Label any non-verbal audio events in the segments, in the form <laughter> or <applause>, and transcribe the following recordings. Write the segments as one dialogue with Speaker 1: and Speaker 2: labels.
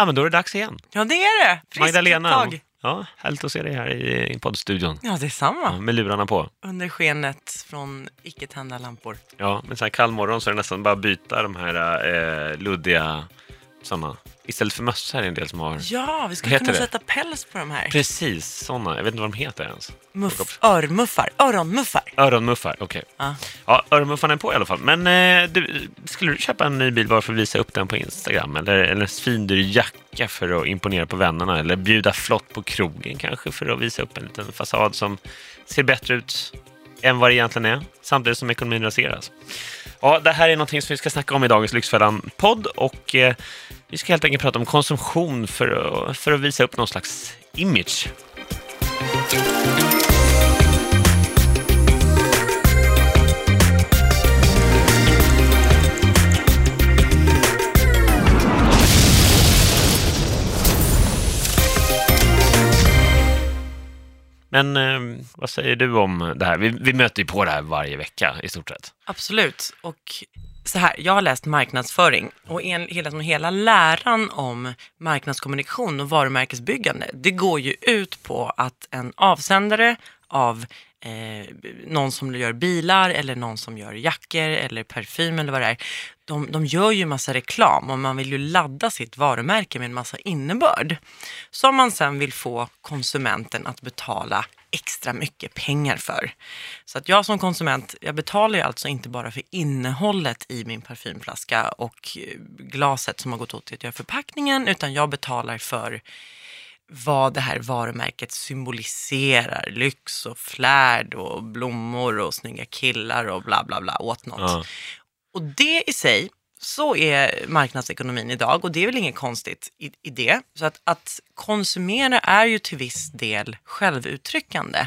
Speaker 1: Ja, men då är det dags igen.
Speaker 2: Ja, det är det. Friskt
Speaker 1: Magdalena.
Speaker 2: tag.
Speaker 1: Ja, härligt att se dig här i, i poddstudion.
Speaker 2: Ja, detsamma.
Speaker 1: Ja, med lurarna på.
Speaker 2: Under skenet från icke tända lampor.
Speaker 1: Ja, med så här kall morgon så är det nästan bara att byta de här eh, luddiga sådana. Istället för mössor är det en del som har...
Speaker 2: Ja, vi skulle kunna
Speaker 1: det?
Speaker 2: sätta päls på de här.
Speaker 1: Precis, sådana. Jag vet inte vad de heter ens.
Speaker 2: Muff, örmuffar, öronmuffar.
Speaker 1: Öronmuffar, okej.
Speaker 2: Ja.
Speaker 1: Ja, öronmuffarna är på i alla fall. Men eh, du, skulle du köpa en ny bil bara för att visa upp den på Instagram? Eller, eller en svindyr jacka för att imponera på vännerna? Eller bjuda flott på krogen kanske för att visa upp en liten fasad som ser bättre ut än vad det egentligen är, samtidigt som ekonomin raseras. Ja, det här är någonting som vi ska snacka om i dagens Lyxfällan-podd och eh, vi ska helt enkelt prata om konsumtion för att, för att visa upp någon slags image. Men eh, vad säger du om det här? Vi, vi möter ju på det här varje vecka i stort sett.
Speaker 2: Absolut. Och så här, jag har läst marknadsföring och en, hela, hela läran om marknadskommunikation och varumärkesbyggande, det går ju ut på att en avsändare av eh, någon som gör bilar eller någon som gör jackor eller parfym eller vad det är, de, de gör ju massa reklam och man vill ju ladda sitt varumärke med en massa innebörd som man sen vill få konsumenten att betala extra mycket pengar för. Så att jag som konsument, jag betalar ju alltså inte bara för innehållet i min parfymflaska och eh, glaset som har gått åt till att göra förpackningen, utan jag betalar för vad det här varumärket symboliserar. Lyx och flärd och blommor och snygga killar och bla bla bla åt något.
Speaker 1: Ja.
Speaker 2: Och det i sig, så är marknadsekonomin idag och det är väl inget konstigt i, i det. Så att, att konsumera är ju till viss del självuttryckande.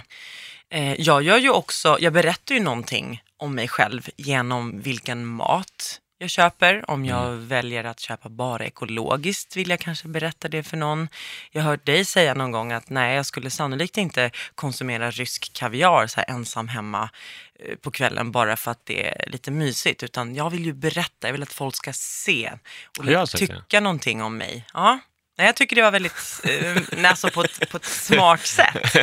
Speaker 2: Eh, jag gör ju också, jag berättar ju någonting om mig själv genom vilken mat jag köper. Om jag väljer att köpa bara ekologiskt vill jag kanske berätta det för någon. Jag har hört dig säga någon gång att nej, jag skulle sannolikt inte konsumera rysk kaviar så ensam hemma eh, på kvällen bara för att det är lite mysigt. Utan jag vill ju berätta, jag vill att folk ska se och
Speaker 1: sagt det?
Speaker 2: tycka någonting om mig. Ja. Nej, jag tycker det var väldigt, eh, alltså på, ett, på ett <laughs> smart sätt.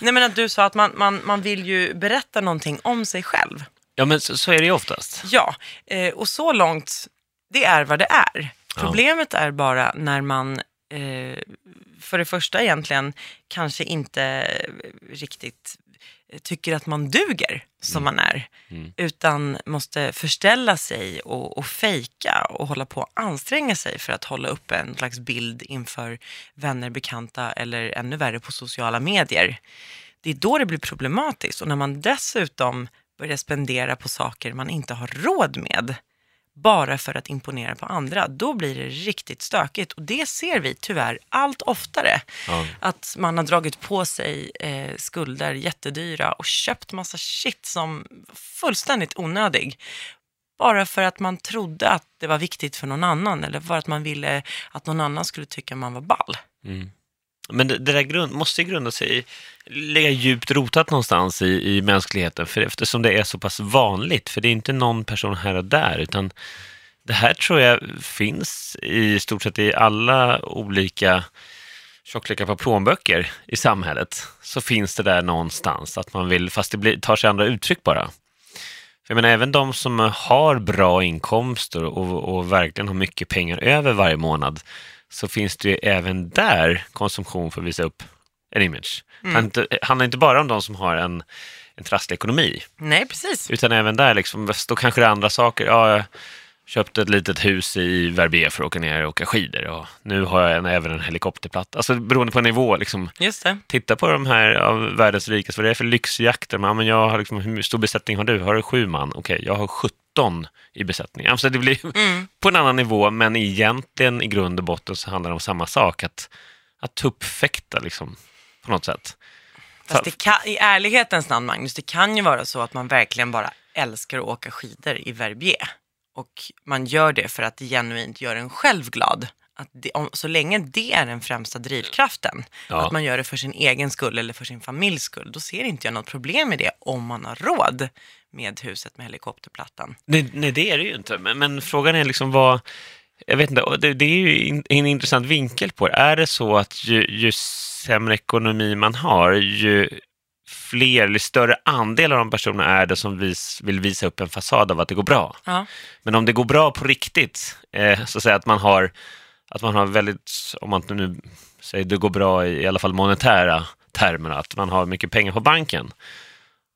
Speaker 2: Nej, men att du sa att man, man, man vill ju berätta någonting om sig själv.
Speaker 1: Ja, men så, så är det ju oftast.
Speaker 2: Ja, eh, och så långt, det är vad det är. Problemet är bara när man, eh, för det första egentligen, kanske inte riktigt tycker att man duger som man är, utan måste förställa sig och, och fejka och hålla på att anstränga sig för att hålla upp en slags bild inför vänner, bekanta eller ännu värre på sociala medier. Det är då det blir problematiskt och när man dessutom börjar spendera på saker man inte har råd med bara för att imponera på andra, då blir det riktigt stökigt. Och det ser vi tyvärr allt oftare.
Speaker 1: Ja.
Speaker 2: Att man har dragit på sig eh, skulder jättedyra och köpt massa shit som fullständigt onödig. Bara för att man trodde att det var viktigt för någon annan eller för att man ville att någon annan skulle tycka man var ball.
Speaker 1: Men det, det där grund, måste ju grunda sig i, ligga djupt rotat någonstans i, i mänskligheten, för eftersom det är så pass vanligt, för det är inte någon person här och där, utan det här tror jag finns i stort sett i alla olika tjocklekar på plånböcker i samhället, så finns det där någonstans, att man vill, fast det blir, tar sig andra uttryck bara. För jag menar, även de som har bra inkomster och, och verkligen har mycket pengar över varje månad, så finns det ju även där konsumtion för att visa upp en image. Det handlar inte- handlar inte bara om de som har en, en trasslig ekonomi,
Speaker 2: Nej, precis.
Speaker 1: utan även där, liksom, då kanske det är andra saker. Ja, jag köpte ett litet hus i Verbier för att åka ner och åka skidor och nu har jag en, även en helikopterplatta. Alltså beroende på nivå, liksom, titta på de här av världens rikaste, vad det är för lyxjakter. Man, men jag har liksom, hur stor besättning har du? Har du sju man? Okej, jag har 17 i besättningen. Alltså det blir <laughs> på en annan nivå, men egentligen i grund och botten så handlar det om samma sak, att, att tuppfäkta liksom, på något sätt.
Speaker 2: Fast det kan, i ärlighetens namn, Magnus, det kan ju vara så att man verkligen bara älskar att åka skidor i Verbier. Och man gör det för att det genuint gör en själv glad. Att det, om, så länge det är den främsta drivkraften,
Speaker 1: Ja.
Speaker 2: att man gör det för sin egen skull eller för sin familjs skull, då ser inte jag något problem med det om man har råd med huset med helikopterplattan.
Speaker 1: Nej, nej, det är det ju inte. Men, men frågan är liksom vad... jag vet inte, det, det är ju in, en intressant vinkel på det. Är det så att ju, ju sämre ekonomi man har, ju fler eller större andel av de personerna är det som vis, vill visa upp en fasad av att det går bra.
Speaker 2: Ja.
Speaker 1: Men om det går bra på riktigt, eh, så att säga att man har, att man har väldigt, om man nu säger det går bra i, i alla fall monetära termer, att man har mycket pengar på banken,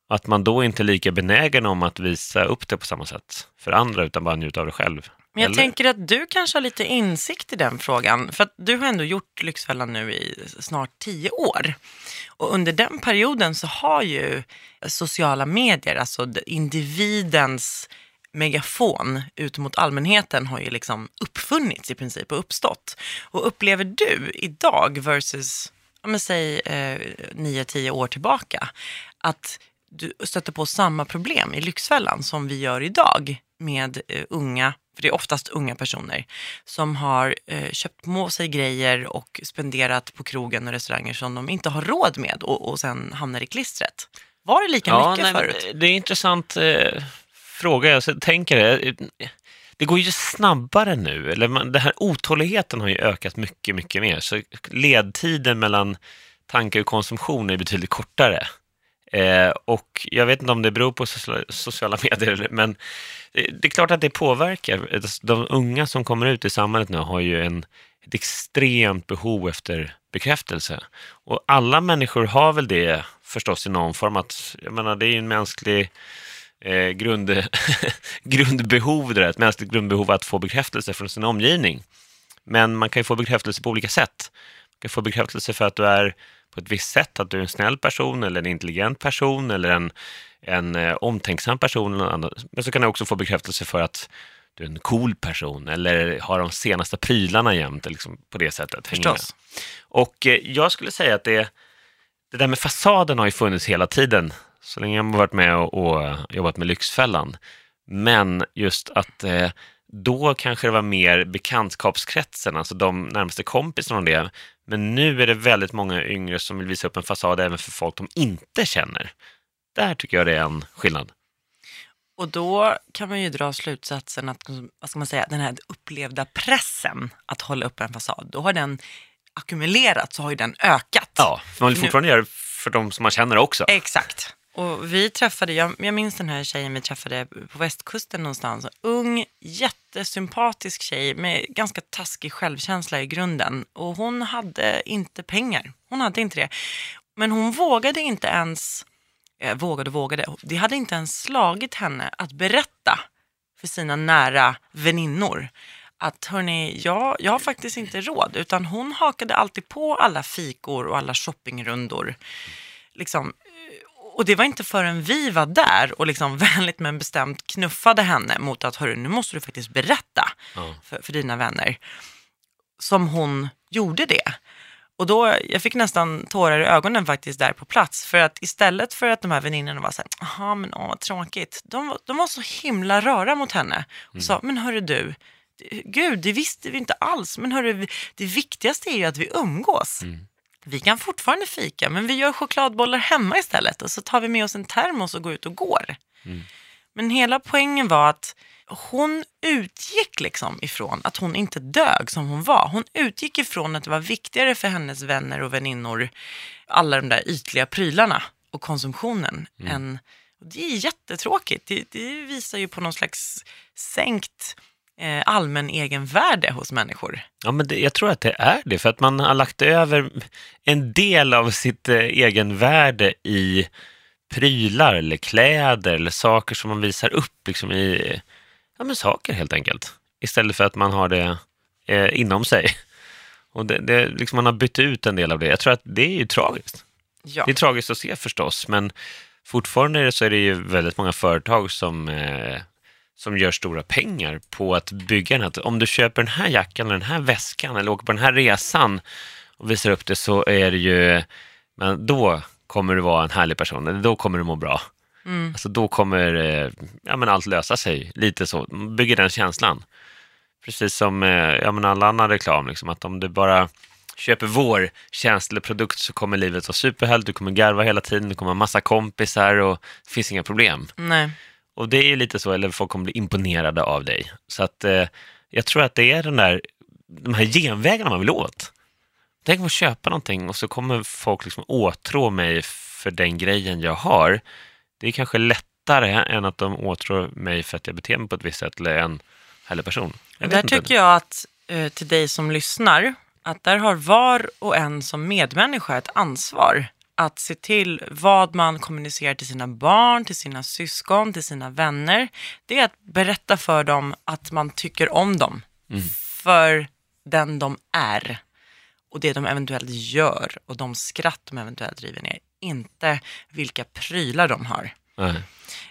Speaker 1: att man då inte är lika benägen om att visa upp det på samma sätt för andra, utan bara njuta av det själv.
Speaker 2: Men jag
Speaker 1: Eller?
Speaker 2: tänker att du kanske har lite insikt i den frågan. För att du har ändå gjort Lyxfällan nu i snart tio år. Och under den perioden så har ju sociala medier, alltså individens megafon ut mot allmänheten har ju liksom uppfunnits i princip och uppstått. Och upplever du idag versus, ja säg eh, 9-10 år tillbaka, att du stöter på samma problem i Lyxfällan som vi gör idag med eh, unga, för det är oftast unga personer, som har eh, köpt på sig grejer och spenderat på krogen och restauranger som de inte har råd med och, och sen hamnar i klistret. Var det lika mycket
Speaker 1: nej,
Speaker 2: förut?
Speaker 1: Det är en intressant eh, fråga. Jag tänker det. Det går ju snabbare nu. Eller man, den här otåligheten har ju ökat mycket, mycket mer. Så ledtiden mellan tanke och konsumtion är betydligt kortare. Eh, och jag vet inte om det beror på sociala, sociala <laughs> medier, men det, det är klart att det påverkar. Alltså, de unga som kommer ut i samhället nu har ju en, ett extremt behov efter bekräftelse. Och alla människor har väl det förstås i någon form. att jag menar, Det är ju en mänsklig eh, grund, <laughs> grundbehov, det där, ett mänskligt grundbehov att få bekräftelse från sin omgivning. Men man kan ju få bekräftelse på olika sätt. Man kan få bekräftelse för att du är på ett visst sätt, att du är en snäll person eller en intelligent person eller en, en eh, omtänksam person. Eller annat. Men så kan du också få bekräftelse för att du är en cool person eller har de senaste prylarna jämt liksom på det sättet.
Speaker 2: Förstås.
Speaker 1: Och eh, jag skulle säga att det, det där med fasaden har ju funnits hela tiden, så länge jag har varit med och, och jobbat med Lyxfällan. Men just att eh, då kanske det var mer bekantskapskretsen, alltså de närmaste kompisarna och det. Men nu är det väldigt många yngre som vill visa upp en fasad även för folk de inte känner. Där tycker jag det är en skillnad.
Speaker 2: Och då kan man ju dra slutsatsen att, vad ska man säga, den här upplevda pressen att hålla upp en fasad, då har den ackumulerat så har ju den ökat.
Speaker 1: Ja, man vill
Speaker 2: Nu-
Speaker 1: fortfarande göra det för de som man känner också.
Speaker 2: Exakt. Och vi träffade, jag, jag minns den här tjejen vi träffade på västkusten någonstans. Ung, jättesympatisk tjej med ganska taskig självkänsla i grunden. Och hon hade inte pengar. Hon hade inte det. Men hon vågade inte ens, eh, vågade och vågade, det hade inte ens slagit henne att berätta för sina nära väninnor att hörni, jag, jag har faktiskt inte råd. Utan hon hakade alltid på alla fikor och alla shoppingrundor. Liksom, och det var inte förrän vi var där och liksom <laughs> vänligt men bestämt knuffade henne mot att hörru, nu måste du faktiskt berätta
Speaker 1: Ja.
Speaker 2: för, för dina vänner. Som hon gjorde det. Och då, jag fick nästan tårar i ögonen faktiskt där på plats. För att istället för att de här väninnorna var så här, jaha men åh vad tråkigt. De, var- de var så himla röra mot henne. Och sa, men hörru du, gud det visste vi inte alls. Men hörru, det viktigaste är ju att vi umgås. Vi kan fortfarande fika, men vi gör chokladbollar hemma istället. Och så tar vi med oss en termos och går ut och går. Men hela poängen var att hon utgick liksom ifrån att hon inte dög som hon var. Hon utgick ifrån att det var viktigare för hennes vänner och väninnor, alla de där ytliga prylarna och konsumtionen. Än, och det är jättetråkigt. Det, det visar ju på någon slags sänkt allmän egenvärde hos människor.
Speaker 1: Ja, men det, jag tror att det är det, för att man har lagt över en del av sitt eh, egenvärde i prylar eller kläder eller saker som man visar upp liksom i, ja men saker helt enkelt. Istället för att man har det eh, inom sig. Och det, det, liksom man har bytt ut en del av det. Jag tror att det är ju tragiskt.
Speaker 2: Ja.
Speaker 1: Det är tragiskt att se förstås, men fortfarande så är det ju väldigt många företag som, eh, som gör stora pengar på att bygga den här. Om du köper den här jackan eller den här väskan eller åker på den här resan och visar upp det så är det ju, men då kommer du vara en härlig person, eller då kommer du må bra.
Speaker 2: Mm.
Speaker 1: Alltså då kommer eh, ja, men allt lösa sig, lite så. Bygger den känslan. Precis som eh, ja, men all annan reklam, liksom, att om du bara köper vår tjänst eller produkt så kommer livet vara superhärligt, du kommer garva hela tiden, du kommer ha massa kompisar och det finns inga problem.
Speaker 2: Nej.
Speaker 1: Och det är ju lite så, eller folk kommer bli imponerade av dig. Så att eh, jag tror att det är den där, de här genvägarna man vill åt. Tänk om att köpa någonting och så kommer folk liksom åtrå mig för den grejen jag har. Det är kanske lättare än att de åtrår mig för att jag beter mig på ett visst sätt eller en härlig person. Jag
Speaker 2: Där tycker jag att eh, till dig som lyssnar, att där har var och en som medmänniska ett ansvar att se till vad man kommunicerar till sina barn, till sina syskon, till sina vänner. Det är att berätta för dem att man tycker om dem för den de är och det de eventuellt gör och de skratt de eventuellt driver ner. Inte vilka prylar de har.
Speaker 1: Nej.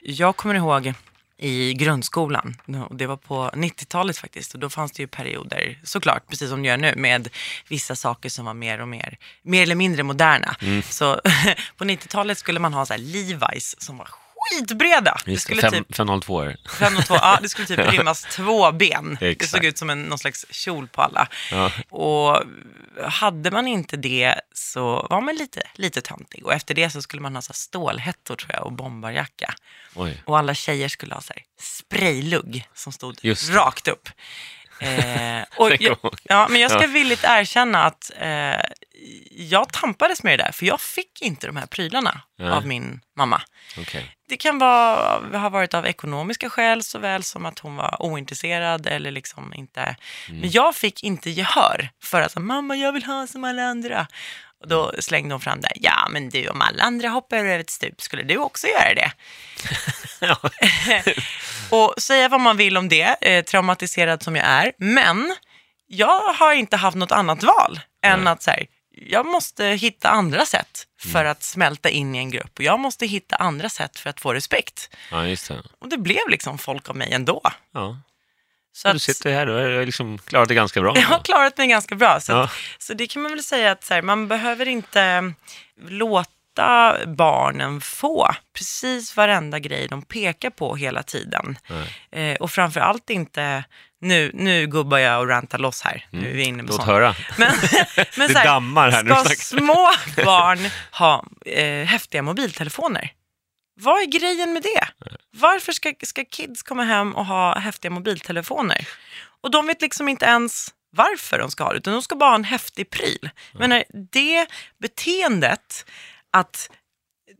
Speaker 2: Jag kommer ihåg i grundskolan, och det var på 90-talet faktiskt, och då fanns det ju perioder, såklart, precis som det gör nu, med vissa saker som var mer och mer, mer eller mindre moderna. Så <laughs> på 90-talet skulle man ha så här Levi's som var skitbreda. Det
Speaker 1: Just det,
Speaker 2: skulle
Speaker 1: fem,
Speaker 2: typ
Speaker 1: 502 år.
Speaker 2: 502, ja, det skulle typ <laughs> rymmas två ben. Det
Speaker 1: Exakt.
Speaker 2: såg ut som en, någon slags kjol på alla.
Speaker 1: Ja.
Speaker 2: Och hade man inte det så var man lite, lite töntig. Och efter det så skulle man ha så stålhättor tror jag och bombarjacka.
Speaker 1: Oj.
Speaker 2: Och alla tjejer skulle ha så spraylugg som stod
Speaker 1: det.
Speaker 2: rakt upp. Eh, och jag, ja, men jag ska villigt erkänna att eh, jag tampades med det där, för jag fick inte de här prylarna
Speaker 1: Nej.
Speaker 2: av min mamma.
Speaker 1: Okej.
Speaker 2: Det kan vara, ha varit av ekonomiska skäl såväl som att hon var ointresserad eller liksom inte.
Speaker 1: Mm.
Speaker 2: Men jag fick inte gehör för att mamma jag vill ha som alla andra. Och då slängde hon fram det, ja men du om alla andra hoppar över ett stup, skulle du också göra det? <laughs> <laughs> Och säga vad man vill om det, eh, traumatiserad som jag är, men jag har inte haft något annat val än att så här, jag måste hitta andra sätt för
Speaker 1: Mm.
Speaker 2: att smälta in i en grupp och jag måste hitta andra sätt för att få respekt.
Speaker 1: ja, det.
Speaker 2: Och det blev liksom folk av mig ändå.
Speaker 1: Ja.
Speaker 2: Så
Speaker 1: Du
Speaker 2: att,
Speaker 1: sitter här, du har liksom klarat det ganska bra. <laughs>
Speaker 2: jag har klarat mig ganska bra. Så,
Speaker 1: Ja.
Speaker 2: att, så det kan man väl säga att så här, man behöver inte låta barnen få precis varenda grej de pekar på hela tiden. Eh, och framför allt inte, nu, nu gubbar jag och rantar loss här. Nu är vi inne på
Speaker 1: Låt
Speaker 2: sånt.
Speaker 1: höra.
Speaker 2: Men, <laughs> <laughs> men
Speaker 1: Det
Speaker 2: här,
Speaker 1: dammar här när du
Speaker 2: ska små barn ha eh, häftiga mobiltelefoner? Vad är grejen med det? Varför ska, ska kids komma hem och ha häftiga mobiltelefoner? Och de vet liksom inte ens varför de ska ha det, utan de ska bara ha en häftig pryl. Men det beteendet att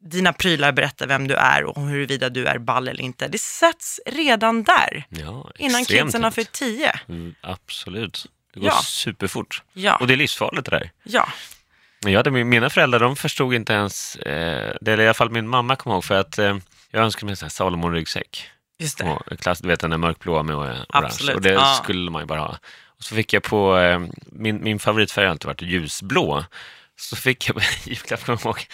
Speaker 2: dina prylar berättar vem du är och huruvida du är ball eller inte, det sätts redan där.
Speaker 1: Ja,
Speaker 2: Innan kidsen har fyllt tio.
Speaker 1: Mm, absolut. Det går
Speaker 2: Ja.
Speaker 1: superfort.
Speaker 2: Ja,
Speaker 1: Och det är livsfarligt det där.
Speaker 2: ja.
Speaker 1: Jag hade, mina föräldrar de förstod inte ens, eh, det är i alla fall min mamma kommer ihåg, för att eh, jag önskade mig en Salomon-ryggsäck.
Speaker 2: just det.
Speaker 1: Och klass, du vet den där mörkblåa med orange.
Speaker 2: Absolut,
Speaker 1: Och det
Speaker 2: ja.
Speaker 1: skulle man ju bara ha. Och så fick jag på, eh, min, min favoritfärg har alltid varit ljusblå. Så fick jag i julklapp, kommer jag ihåg,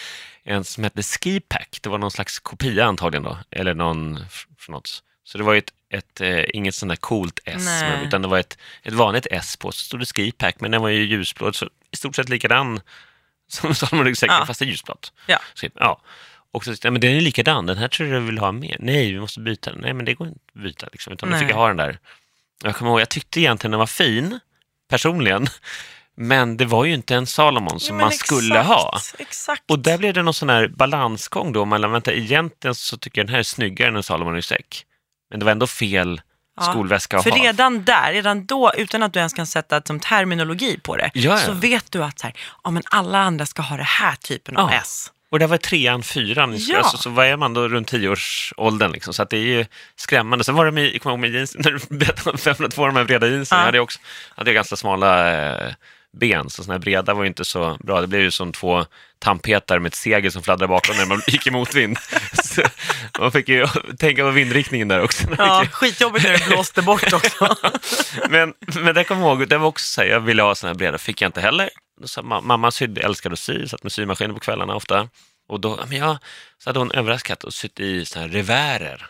Speaker 1: en som hette Ski Pack. Det var någon slags kopia antagligen då, eller någon från något. Så det var ju ett, ett eh, inget sånt där coolt S,
Speaker 2: Nej.
Speaker 1: utan det var ett, ett vanligt S på. Så stod det Ski Pack, men den var ju ljusblå, så i stort sett likadan <laughs> som Salomon-ryggsäcken,
Speaker 2: Ja.
Speaker 1: fast det är ljusblått.
Speaker 2: Ja.
Speaker 1: Så, ja. Och så, ja, men den är likadan, den här tror jag vill ha mer. Nej, vi måste byta den. Nej, men det går inte att byta, liksom, utan då
Speaker 2: Nej.
Speaker 1: fick jag ha den där. Jag kommer ihåg, jag tyckte egentligen den var fin, personligen, <laughs> men det var ju inte en Salomon som
Speaker 2: Ja,
Speaker 1: man skulle ha.
Speaker 2: exakt, Exakt.
Speaker 1: Och där blev det någon sån här balansgång då, mellan, vänta, egentligen så tycker jag den här är snyggare än en Salomon-ryggsäck. Men det var ändå fel
Speaker 2: Ja,
Speaker 1: skolväska att
Speaker 2: För
Speaker 1: ha.
Speaker 2: redan där, redan då, utan att du ens kan sätta som terminologi på det,
Speaker 1: Ja,
Speaker 2: så vet du att så här, ja, men alla andra ska ha det här typen av. S.
Speaker 1: Och det var trean, fyran, i
Speaker 2: Ja.
Speaker 1: alltså, så vad är man då runt tioårsåldern liksom? Så att det är ju skrämmande. Sen var det med, jag kommer ihåg med jeans, <laughs> när du berättade om 502, de här breda jeansen,
Speaker 2: Ja.
Speaker 1: jag hade också hade jag ganska smala eh, ben, så såna här breda var ju inte så bra. Det blev ju som två tandpetare med ett segel som fladdrade bakom när man <laughs> gick i motvind. <laughs> Så man fick ju tänka på vindriktningen där också.
Speaker 2: Ja, skitjobbigt när det blåste bort också.
Speaker 1: Men, men det kommer jag ihåg, det var också så här, jag ville ha såna här breda, fick jag inte heller. Ma- mamma sydde, älskade att sy, satt med symaskinen på kvällarna ofta. Och då, men jag, så hade hon överraskat och sytt i såna här revärer.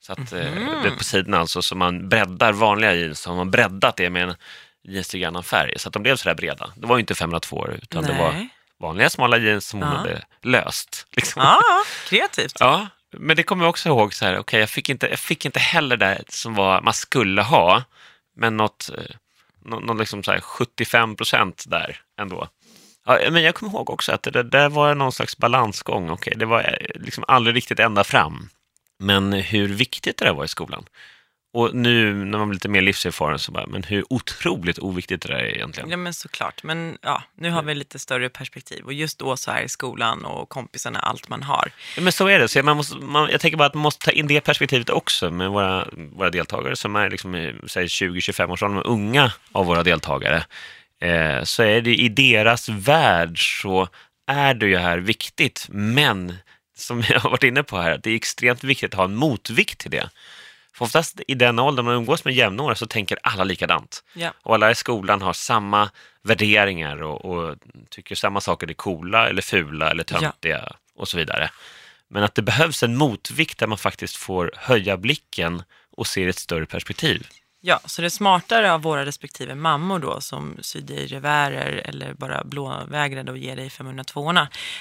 Speaker 1: Så att eh, det är på sidorna alltså, så man breddar vanliga jeans, så har man breddat det med en jeans i annan färg, så att de blev så där breda. Det var ju inte 502 utan det var
Speaker 2: Nej.
Speaker 1: vanliga smala jeans som hon
Speaker 2: Ja.
Speaker 1: hade löst. Liksom.
Speaker 2: Ja, kreativt.
Speaker 1: Ja, men det kommer jag också ihåg, så här, okay, jag, fick inte, jag fick inte heller det som var, man skulle ha, men något, någon liksom så här 75 procent där ändå. Ja, men jag kommer ihåg också att det där var någon slags balansgång. Okay, det var eh, liksom aldrig riktigt ända fram. Men hur viktigt det där var i skolan. Och nu när man blir lite mer livserfaren så bara, men hur otroligt oviktigt det där är egentligen.
Speaker 2: Ja men såklart, men ja, nu har vi lite större perspektiv och just då så är skolan och kompisarna allt man har.
Speaker 1: Ja, men så är det. Så man måste, man, jag tänker bara att man måste ta in det perspektivet också med våra, våra deltagare som är liksom, i, säg 20-25 års ålder, de unga av våra deltagare. Eh, så är det i deras värld så är det ju här viktigt, men som jag har varit inne på här, att det är extremt viktigt att ha en motvikt till det. För oftast i den åldern man umgås med jämnåriga så tänker alla likadant.
Speaker 2: Ja.
Speaker 1: Och alla i skolan har samma värderingar och, och tycker samma saker är coola eller fula eller töntiga och så vidare. Men att det behövs en motvikt där man faktiskt får höja blicken och se ett större perspektiv.
Speaker 2: Ja, så det smartare av våra respektive mammor då som syr dig revärer eller bara blåvägrade och ger dig 502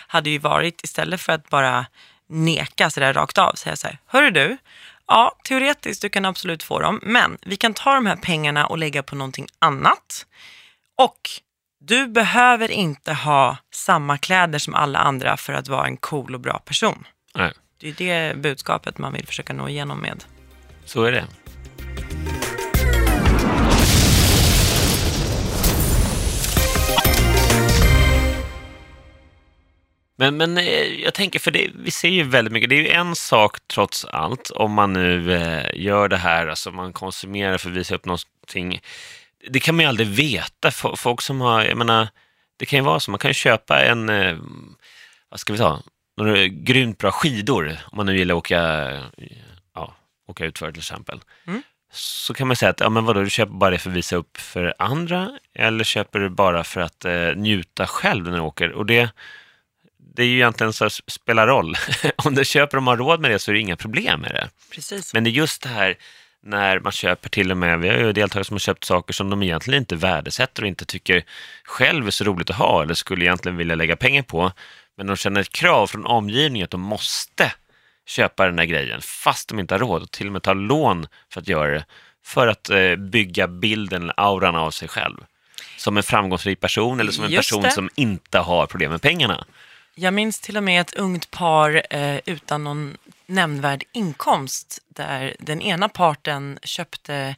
Speaker 2: hade ju varit istället för att bara neka sådär rakt av, säga så här, hörru du, ja teoretiskt du kan absolut få dem, men vi kan ta de här pengarna och lägga på någonting annat och du behöver inte ha samma kläder som alla andra för att vara en cool och bra person.
Speaker 1: Nej,
Speaker 2: Det är det budskapet man vill försöka nå igenom med.
Speaker 1: så är det. Men, men eh, jag tänker, för det, vi ser ju väldigt mycket, det är ju en sak trots allt om man nu eh, gör det här, alltså man konsumerar för att visa upp någonting. Det kan man ju aldrig veta. Folk som har, jag menar, det kan ju vara så, man kan ju köpa en, eh, vad ska vi ta, några grymt bra skidor, om man nu gillar att åka, ja, åka utför till exempel.
Speaker 2: Mm.
Speaker 1: Så kan man säga att, ja men vadå, du köper bara det för att visa upp för andra, eller köper du bara för att eh, njuta själv när du åker? Och det, det är ju egentligen så att spelar roll. <laughs> Om du köper och har råd med det så är det inga problem med det.
Speaker 2: Precis.
Speaker 1: Men det är just det här när man köper till och med, vi har ju deltagare som har köpt saker som de egentligen inte värdesätter och inte tycker själv är så roligt att ha eller skulle egentligen vilja lägga pengar på. Men de känner ett krav från omgivningen att de måste köpa den här grejen fast de inte har råd och till och med ta lån för att göra det. För att eh, bygga bilden eller auran av sig själv. Som en framgångsrik person eller som en
Speaker 2: Just
Speaker 1: person
Speaker 2: det.
Speaker 1: som inte har problem med pengarna.
Speaker 2: Jag minns till och med ett ungt par eh, utan någon nämnvärd inkomst där den ena parten köpte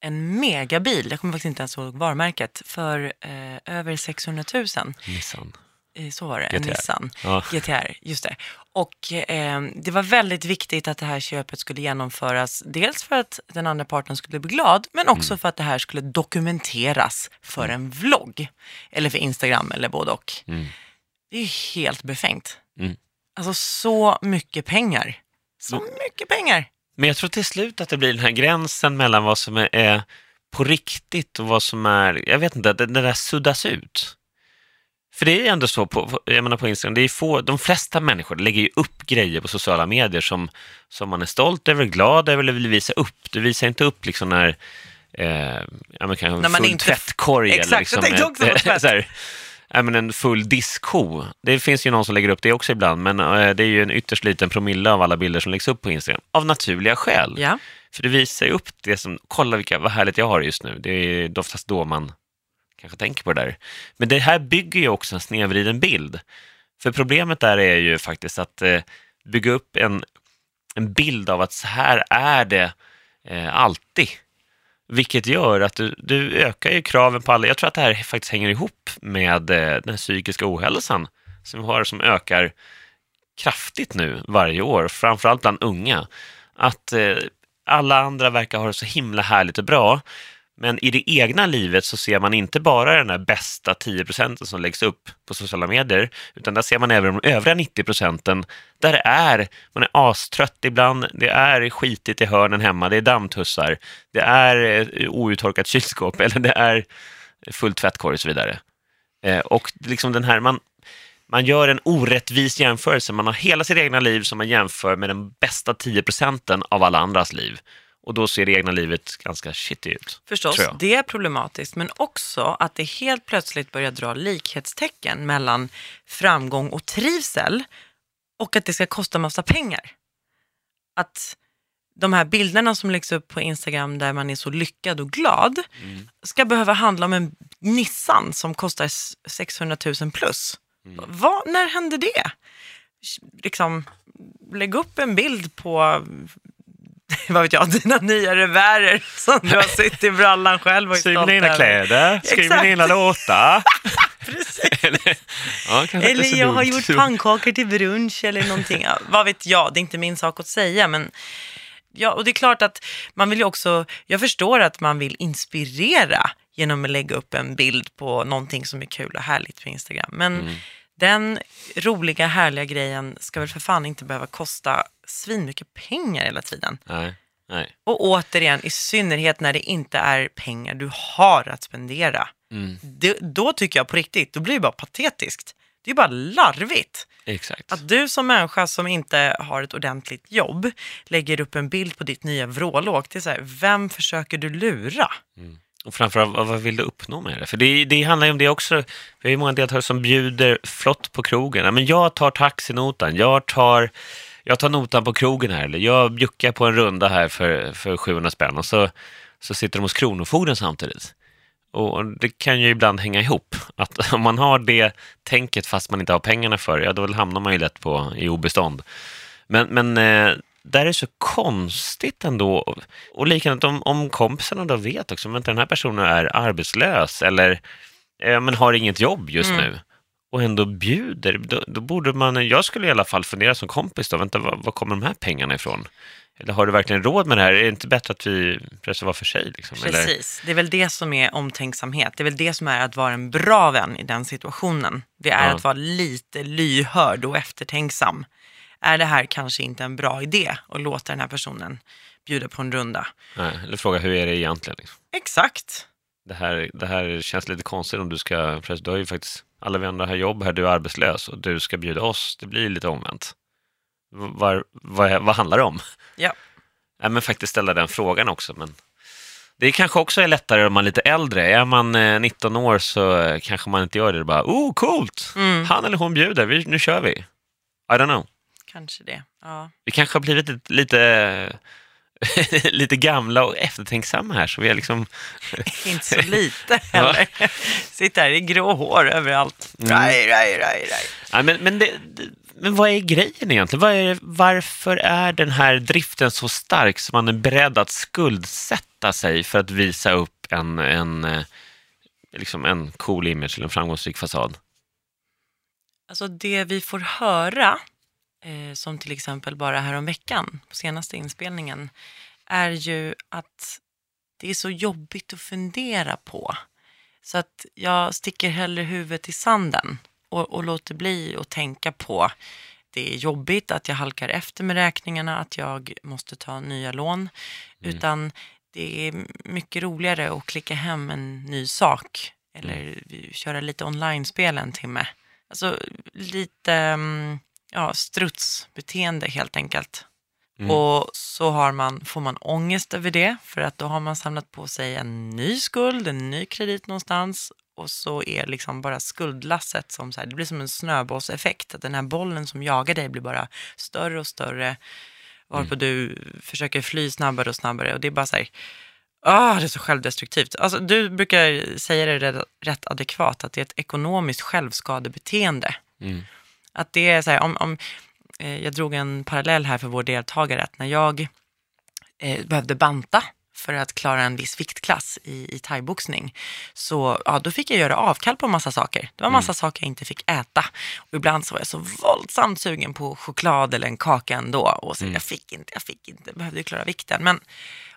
Speaker 2: en megabil, jag kommer faktiskt inte ens ihåg varumärket, för eh, över 600 000.
Speaker 1: Nissan.
Speaker 2: Eh, Så var det,
Speaker 1: GTR.
Speaker 2: Nissan
Speaker 1: Ja.
Speaker 2: GTR. Just det. Och eh, det var väldigt viktigt att det här köpet skulle genomföras. Dels för att den andra parten skulle bli glad, men också
Speaker 1: Mm.
Speaker 2: för att det här skulle dokumenteras för en vlogg. Eller för Instagram eller både och.
Speaker 1: Mm.
Speaker 2: Det är ju helt befängt.
Speaker 1: Mm.
Speaker 2: Alltså så mycket pengar. Så mycket pengar.
Speaker 1: Men jag tror till slut att det blir den här gränsen mellan vad som är, är på riktigt och vad som är, jag vet inte, det, det där suddas ut. För det är ju ändå så, på, jag menar på Instagram, det är få, de flesta människor lägger ju upp grejer på sociala medier som, som man är stolt över, glad över eller vill visa upp. Du visar inte upp liksom när, eh, ja men kanske
Speaker 2: När man
Speaker 1: full
Speaker 2: inte-
Speaker 1: tvättkorg
Speaker 2: Exakt,
Speaker 1: eller
Speaker 2: jag
Speaker 1: liksom
Speaker 2: tänkte
Speaker 1: ett-
Speaker 2: också på tvätt. <laughs>
Speaker 1: men en full diskho. Det finns ju någon som lägger upp det också ibland, men eh, det är ju en ytterst liten promille av alla bilder som läggs upp på Instagram, av naturliga skäl.
Speaker 2: Ja.
Speaker 1: För det visar ju upp det som, kolla vilka, vad härligt jag har just nu. Det är oftast då man kanske tänker på det där. Men det här bygger ju också en snedvriden bild. För problemet där är ju faktiskt att eh, bygga upp en, en bild av att så här är det eh, alltid. Vilket gör att du, du ökar ju kraven på alla. Jag tror att det här faktiskt hänger ihop med eh, den psykiska ohälsan som vi har som ökar kraftigt nu varje år, framförallt bland unga. Att eh, alla andra verkar ha det så himla härligt och bra, men i det egna livet så ser man inte bara den här bästa 10 procenten som läggs upp på sociala medier, utan där ser man även de övriga 90 procenten där det är, man är astrött ibland, det är skitigt i hörnen hemma, det är dammtussar, det är eh, outtorkat kylskåp <laughs> eller det är full tvättkorg och så vidare. Eh, och liksom den här, man, man gör en orättvis jämförelse. Man har hela sitt egna liv som man jämför med den bästa 10 procenten av alla andras liv. Och då ser det egna livet ganska shitty ut.
Speaker 2: Förstås, det är problematiskt, men också att det helt plötsligt börjar dra likhetstecken mellan framgång och trivsel och att det ska kosta massa pengar. Att de här bilderna som läggs upp på Instagram där man är så lyckad och glad
Speaker 1: Mm.
Speaker 2: ska behöva handla om en Nissan som kostar s- 600 000 plus.
Speaker 1: Mm.
Speaker 2: Vad, när hände det? Liksom, lägg upp en bild på <laughs> vad vet jag, dina nya revärer som du har sytt i brallan själv och är
Speaker 1: Sy
Speaker 2: stolt
Speaker 1: mina egna
Speaker 2: över.
Speaker 1: kläder, skriv mina låtar. <laughs>
Speaker 2: Precis.
Speaker 1: eller, ja,
Speaker 2: Eller jag har gjort pannkakor till brunch eller någonting. Ja, vad vet jag, det är inte min sak att säga. Men ja, och det är klart att man vill ju också, jag förstår att man vill inspirera genom att lägga upp en bild på någonting som är kul och härligt på Instagram. Men
Speaker 1: Mm.
Speaker 2: den roliga, härliga grejen ska väl för fan inte behöva kosta svinmycket pengar hela tiden.
Speaker 1: Nej, nej.
Speaker 2: Och återigen, i synnerhet när det inte är pengar du har att spendera.
Speaker 1: Mm.
Speaker 2: Det, då tycker jag på riktigt, då blir det bara patetiskt. Det är bara larvigt.
Speaker 1: Exakt.
Speaker 2: Att du som människa som inte har ett ordentligt jobb lägger upp en bild på ditt nya vrålåk. Det är så här, vem försöker du lura?
Speaker 1: Och framförallt, vad vad vill du uppnå med det? För det, det handlar ju om det också. Vi har ju många deltagare som bjuder flott på krogen. Ja, men jag tar taxinotan, jag tar, jag tar notan på krogen här, eller jag bjuckar på en runda här för, för 700 spänn och så, så sitter de hos Kronofogden samtidigt. Och det kan ju ibland hänga ihop. Att <laughs> om man har det tänket fast man inte har pengarna för det, ja då hamnar man ju lätt på, i obestånd. Men, men eh, där är det så konstigt ändå. Och likadant om, om kompisarna då vet också, att den här personen är arbetslös eller eh, men har inget jobb just
Speaker 2: Mm.
Speaker 1: nu och ändå bjuder, då, då borde man, jag skulle i alla fall fundera som kompis då, vänta, var, var kommer de här pengarna ifrån? Eller har du verkligen råd med det här? Är det inte bättre att vi pressar var för sig? Liksom? Eller?
Speaker 2: Precis, det är väl det som är omtänksamhet. Det är väl det som är att vara en bra vän i den situationen. Det är
Speaker 1: Ja.
Speaker 2: att vara lite lyhörd och eftertänksam. Är det här kanske inte en bra idé att låta den här personen bjuda på en runda?
Speaker 1: Nej, eller fråga, hur är det egentligen? Liksom?
Speaker 2: Exakt.
Speaker 1: Det, här, det här känns lite konstigt om du ska, för du har ju faktiskt, alla vi andra har jobb här, du är arbetslös och du ska bjuda oss, det blir lite omvänt. Var, vad, vad handlar det om?
Speaker 2: Ja.
Speaker 1: Nej, men faktiskt ställa den frågan också. Men det kanske också är lättare om man är lite äldre. Är man eh, 19 år så eh, kanske man inte gör det. Bara, oh, coolt!
Speaker 2: Mm.
Speaker 1: Han eller hon bjuder, vi, nu kör vi. I don't know.
Speaker 2: Kanske det. Ja.
Speaker 1: Vi kanske har blivit lite, lite, <laughs> lite gamla och eftertänksamma här, så vi är liksom... <laughs>
Speaker 2: Inte så lite <laughs> heller. Sitter här i grå hår överallt.
Speaker 1: Mm.
Speaker 2: Raj, raj, raj, raj.
Speaker 1: Nej, men, men, det, det, men vad är grejen egentligen? Vad är, varför är den här driften så stark så man är beredd att skuldsätta sig för att visa upp en, en, eh, liksom en cool image eller en framgångsrik fasad?
Speaker 2: Alltså det vi får höra, eh, som till exempel bara här om veckan på senaste inspelningen, är ju att det är så jobbigt att fundera på. Så att jag sticker hellre huvudet i sanden och, och låter bli att tänka på det är jobbigt att jag halkar efter med räkningarna, att jag måste ta nya lån. Utan det är mycket roligare att klicka hem en ny sak eller köra lite online-spel en timme. Alltså lite mm, ja, strutsbeteende helt enkelt.
Speaker 1: Mm.
Speaker 2: Och så har man, får man ångest över det för att då har man samlat på sig en ny skuld, en ny kredit någonstans och så är liksom bara skuldlasset som så här, det blir som en snöbollseffekt. Att den här bollen som jagar dig blir bara större och större varpå du försöker fly snabbare och snabbare och det är bara så här, ah, det är så självdestruktivt. Alltså, du brukar säga det rätt adekvat, att det är ett ekonomiskt självskadebeteende.
Speaker 1: Mm.
Speaker 2: Att det är så här, om, om eh, jag drog en parallell här för vår deltagare, att när jag eh, behövde banta för att klara en viss viktklass i, i thaiboxning, så ja, då fick jag göra avkall på massa saker. Det var massa saker jag inte fick äta. Och ibland så var jag så våldsamt sugen på choklad eller en kaka ändå. Och så, Jag fick inte, jag fick inte, behövde klara vikten. Men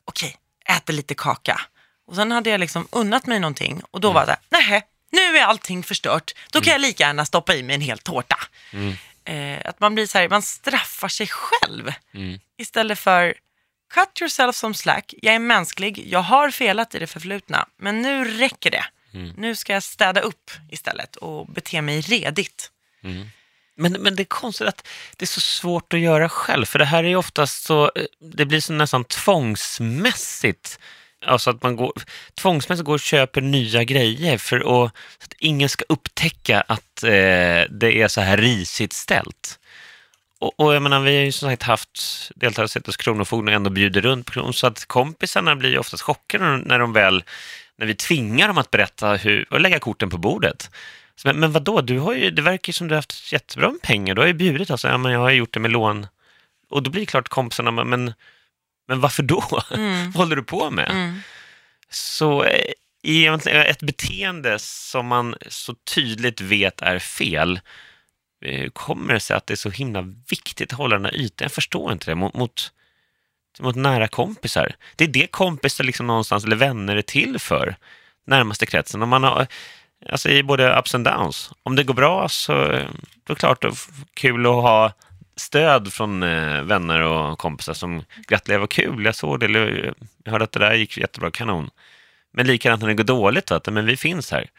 Speaker 2: okej, äter lite kaka. Och sen hade jag liksom unnat mig någonting och då var det, nej, nu är allting förstört. Då kan jag lika gärna stoppa i mig en hel tårta. Eh, att man blir så här, man straffar sig själv
Speaker 1: Mm.
Speaker 2: istället för cut yourself some slack. Jag är mänsklig, jag har felat i det förflutna, men nu räcker det. Nu ska jag städa upp istället och bete mig redigt.
Speaker 1: Men, men det är konstigt att det är så svårt att göra själv, för det här är ju oftast så, eh, det blir så nästan tvångsmässigt. Alltså att man går, tvångsmässigt går och köper nya grejer för att, så att ingen ska upptäcka att eh, det är så här risigt ställt. Och, och jag menar, vi har ju som sagt haft deltagare sett hos Kronofogden och ändå bjuder runt på Kron, så att kompisarna blir ju oftast chockade när de väl, när vi tvingar dem att berätta hur, och lägga korten på bordet. Så, Men, men vadå, du har ju, det verkar ju som du har haft jättebra med pengar. Du har ju bjudit alltså, ja, men jag har ju gjort det med lån. Och då blir det klart kompisarna, men, men varför då? <laughs> Vad håller du på med?
Speaker 2: Mm.
Speaker 1: Så eh, egentligen ett beteende som man så tydligt vet är fel, eh, kommer det sig att det är så himla viktigt att hålla den här ytan? Jag förstår inte det. Mot, mot, mot nära kompisar. Det är det kompisar liksom någonstans, eller vänner är till för. Närmaste kretsen. Om man har, alltså i både ups and downs. Om det går bra så eh, då är det klart det är kul att ha stöd från eh, vänner och kompisar som gratulerar, vad kul, jag såg det, eller jag hörde att det där gick jättebra, kanon. Men likadant när det går dåligt, att, men vi finns här.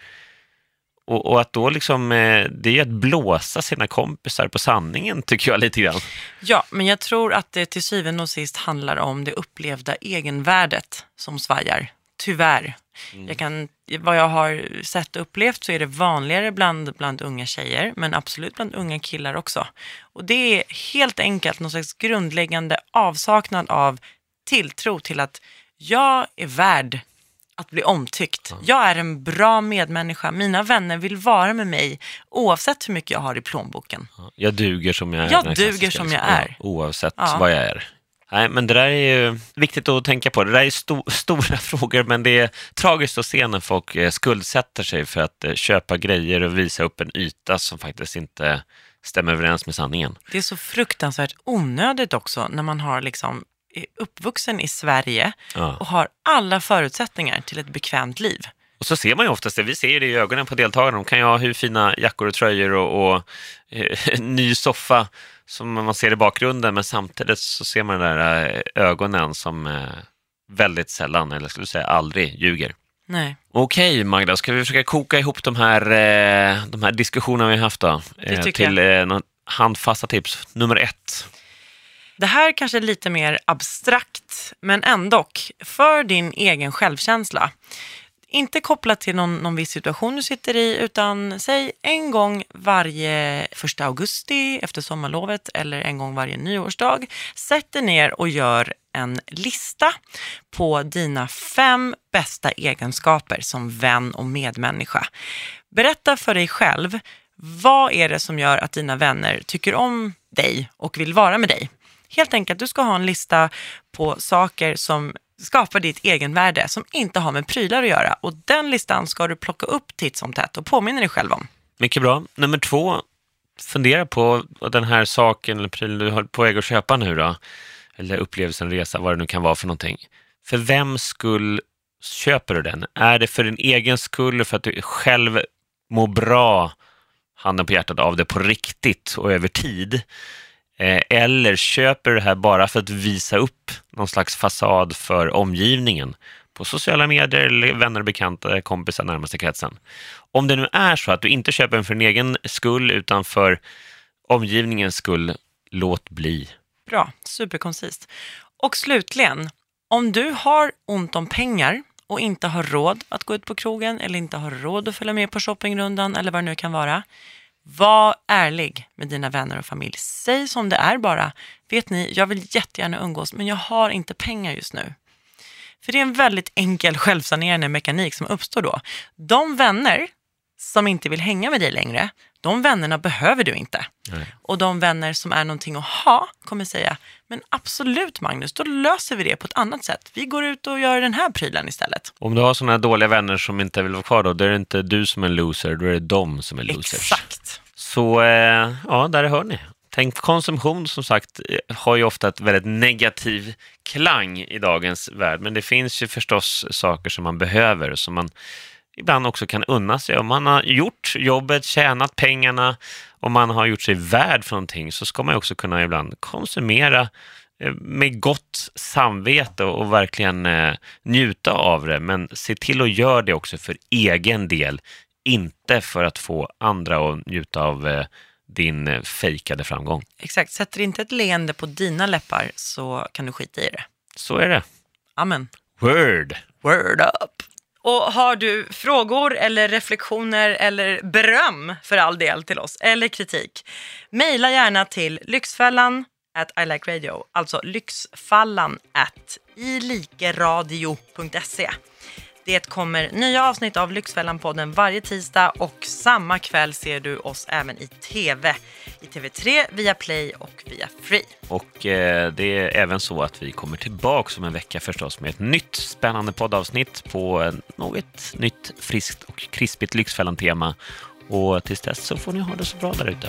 Speaker 1: Och, och att då liksom, eh, det är att blåsa sina kompisar på sanningen, tycker jag lite grann.
Speaker 2: Ja, men jag tror att det till syvende och sist handlar om det upplevda egenvärdet som svajar. Tyvärr. Jag kan, vad jag har sett och upplevt så är det vanligare bland, bland unga tjejer, men absolut bland unga killar också. Och det är helt enkelt någon slags grundläggande avsaknad av tilltro till att jag är värd att bli omtyckt. Jag är en bra medmänniska. Mina vänner vill vara med mig oavsett hur mycket jag har i plånboken.
Speaker 1: Jag duger som jag är.
Speaker 2: Jag duger som jag
Speaker 1: liksom.
Speaker 2: är.
Speaker 1: Ja, oavsett
Speaker 2: Ja.
Speaker 1: vad jag är. Nej, men det där är ju viktigt att tänka på. Det där är sto- <laughs> stora frågor, men det är tragiskt att se när folk eh, skuldsätter sig för att eh, köpa grejer och visa upp en yta som faktiskt inte stämmer överens med sanningen.
Speaker 2: Det är så fruktansvärt onödigt också när man har liksom är uppvuxen i Sverige
Speaker 1: Ja.
Speaker 2: och har alla förutsättningar till ett bekvämt liv.
Speaker 1: Och så ser man ju oftast det, vi ser det i ögonen på deltagarna, de kan ju ha hur fina jackor och tröjor och, och eh, <laughs> ny soffa som man ser i bakgrunden, men samtidigt så ser man de där eh, ögonen som eh, väldigt sällan, eller skulle säga aldrig, ljuger.
Speaker 2: Nej.
Speaker 1: Okej Magda, ska vi försöka koka ihop de här, eh, de här diskussionerna vi har haft då? Till några handfasta tips. Nummer ett.
Speaker 2: Det här kanske är lite mer abstrakt, men ändå för din egen självkänsla. Inte kopplat till någon, någon viss situation du sitter i, utan säg en gång varje första augusti efter sommarlovet eller en gång varje nyårsdag. Sätt dig ner och gör en lista på dina fem bästa egenskaper som vän och medmänniska. Berätta för dig själv, vad är det som gör att dina vänner tycker om dig och vill vara med dig? Helt enkelt, du ska ha en lista på saker som skapar ditt egenvärde som inte har med prylar att göra. Och den listan ska du plocka upp titt som tätt och påminna dig själv om.
Speaker 1: Mycket bra. Nummer två, fundera på den här saken eller prylen du har på väg att köpa nu då, eller upplevelsen, resa, vad det nu kan vara för någonting. För vem skull köper du den? Är det för din egen skull, för att du själv mår bra, handen på hjärtat, av det på riktigt och över tid? Eh, eller köper du det här bara för att visa upp någon slags fasad för omgivningen på sociala medier, eller vänner, bekanta, kompisar, närmaste kretsen? Om det nu är så att du inte köper den för din egen skull utan för omgivningens skull, låt bli.
Speaker 2: Bra, superkoncist. Och slutligen, om du har ont om pengar och inte har råd att gå ut på krogen eller inte har råd att följa med på shoppingrundan eller vad det nu kan vara. Var ärlig med dina vänner och familj. Säg som det är bara. Vet ni, jag vill jättegärna umgås men jag har inte pengar just nu. För det är en väldigt enkel självsanerande mekanik som uppstår då. De vänner som inte vill hänga med dig längre, de vännerna behöver du inte.
Speaker 1: Nej.
Speaker 2: Och de vänner som är någonting att ha kommer säga, men absolut Magnus, då löser vi det på ett annat sätt. Vi går ut och gör den här prylen istället.
Speaker 1: Om du har sådana dåliga vänner som inte vill vara kvar då, då är det inte du som är en loser, då är det de som är losers.
Speaker 2: Exakt.
Speaker 1: Så eh, ja, där hör ni. Tänk konsumtion som sagt har ju ofta ett väldigt negativ klang i dagens värld, men det finns ju förstås saker som man behöver, som man ibland också kan unna sig. Om man har gjort jobbet, tjänat pengarna, om man har gjort sig värd för någonting, så ska man också kunna ibland konsumera eh, med gott samvete och verkligen eh, njuta av det, men se till att göra det också för egen del, inte för att få andra att njuta av eh, din fejkade framgång.
Speaker 2: Exakt. Sätter inte ett leende på dina läppar så kan du skita i det.
Speaker 1: Så är det.
Speaker 2: Amen.
Speaker 1: Word!
Speaker 2: Word up! Och har du frågor eller reflektioner eller beröm för all del till oss eller kritik, mejla gärna till lyxfällan at I like radio, alltså lyxfallan at ilikeradio.se. Det kommer nya avsnitt av Lyxfällan-podden varje tisdag och samma kväll ser du oss även i TV. I TV3, via Play och via Free.
Speaker 1: Och eh, det är även så att vi kommer tillbaka om en vecka förstås med ett nytt spännande poddavsnitt på eh, något nytt friskt och krispigt Lyxfällan-tema. Och tills dess så får ni ha det så bra där ute.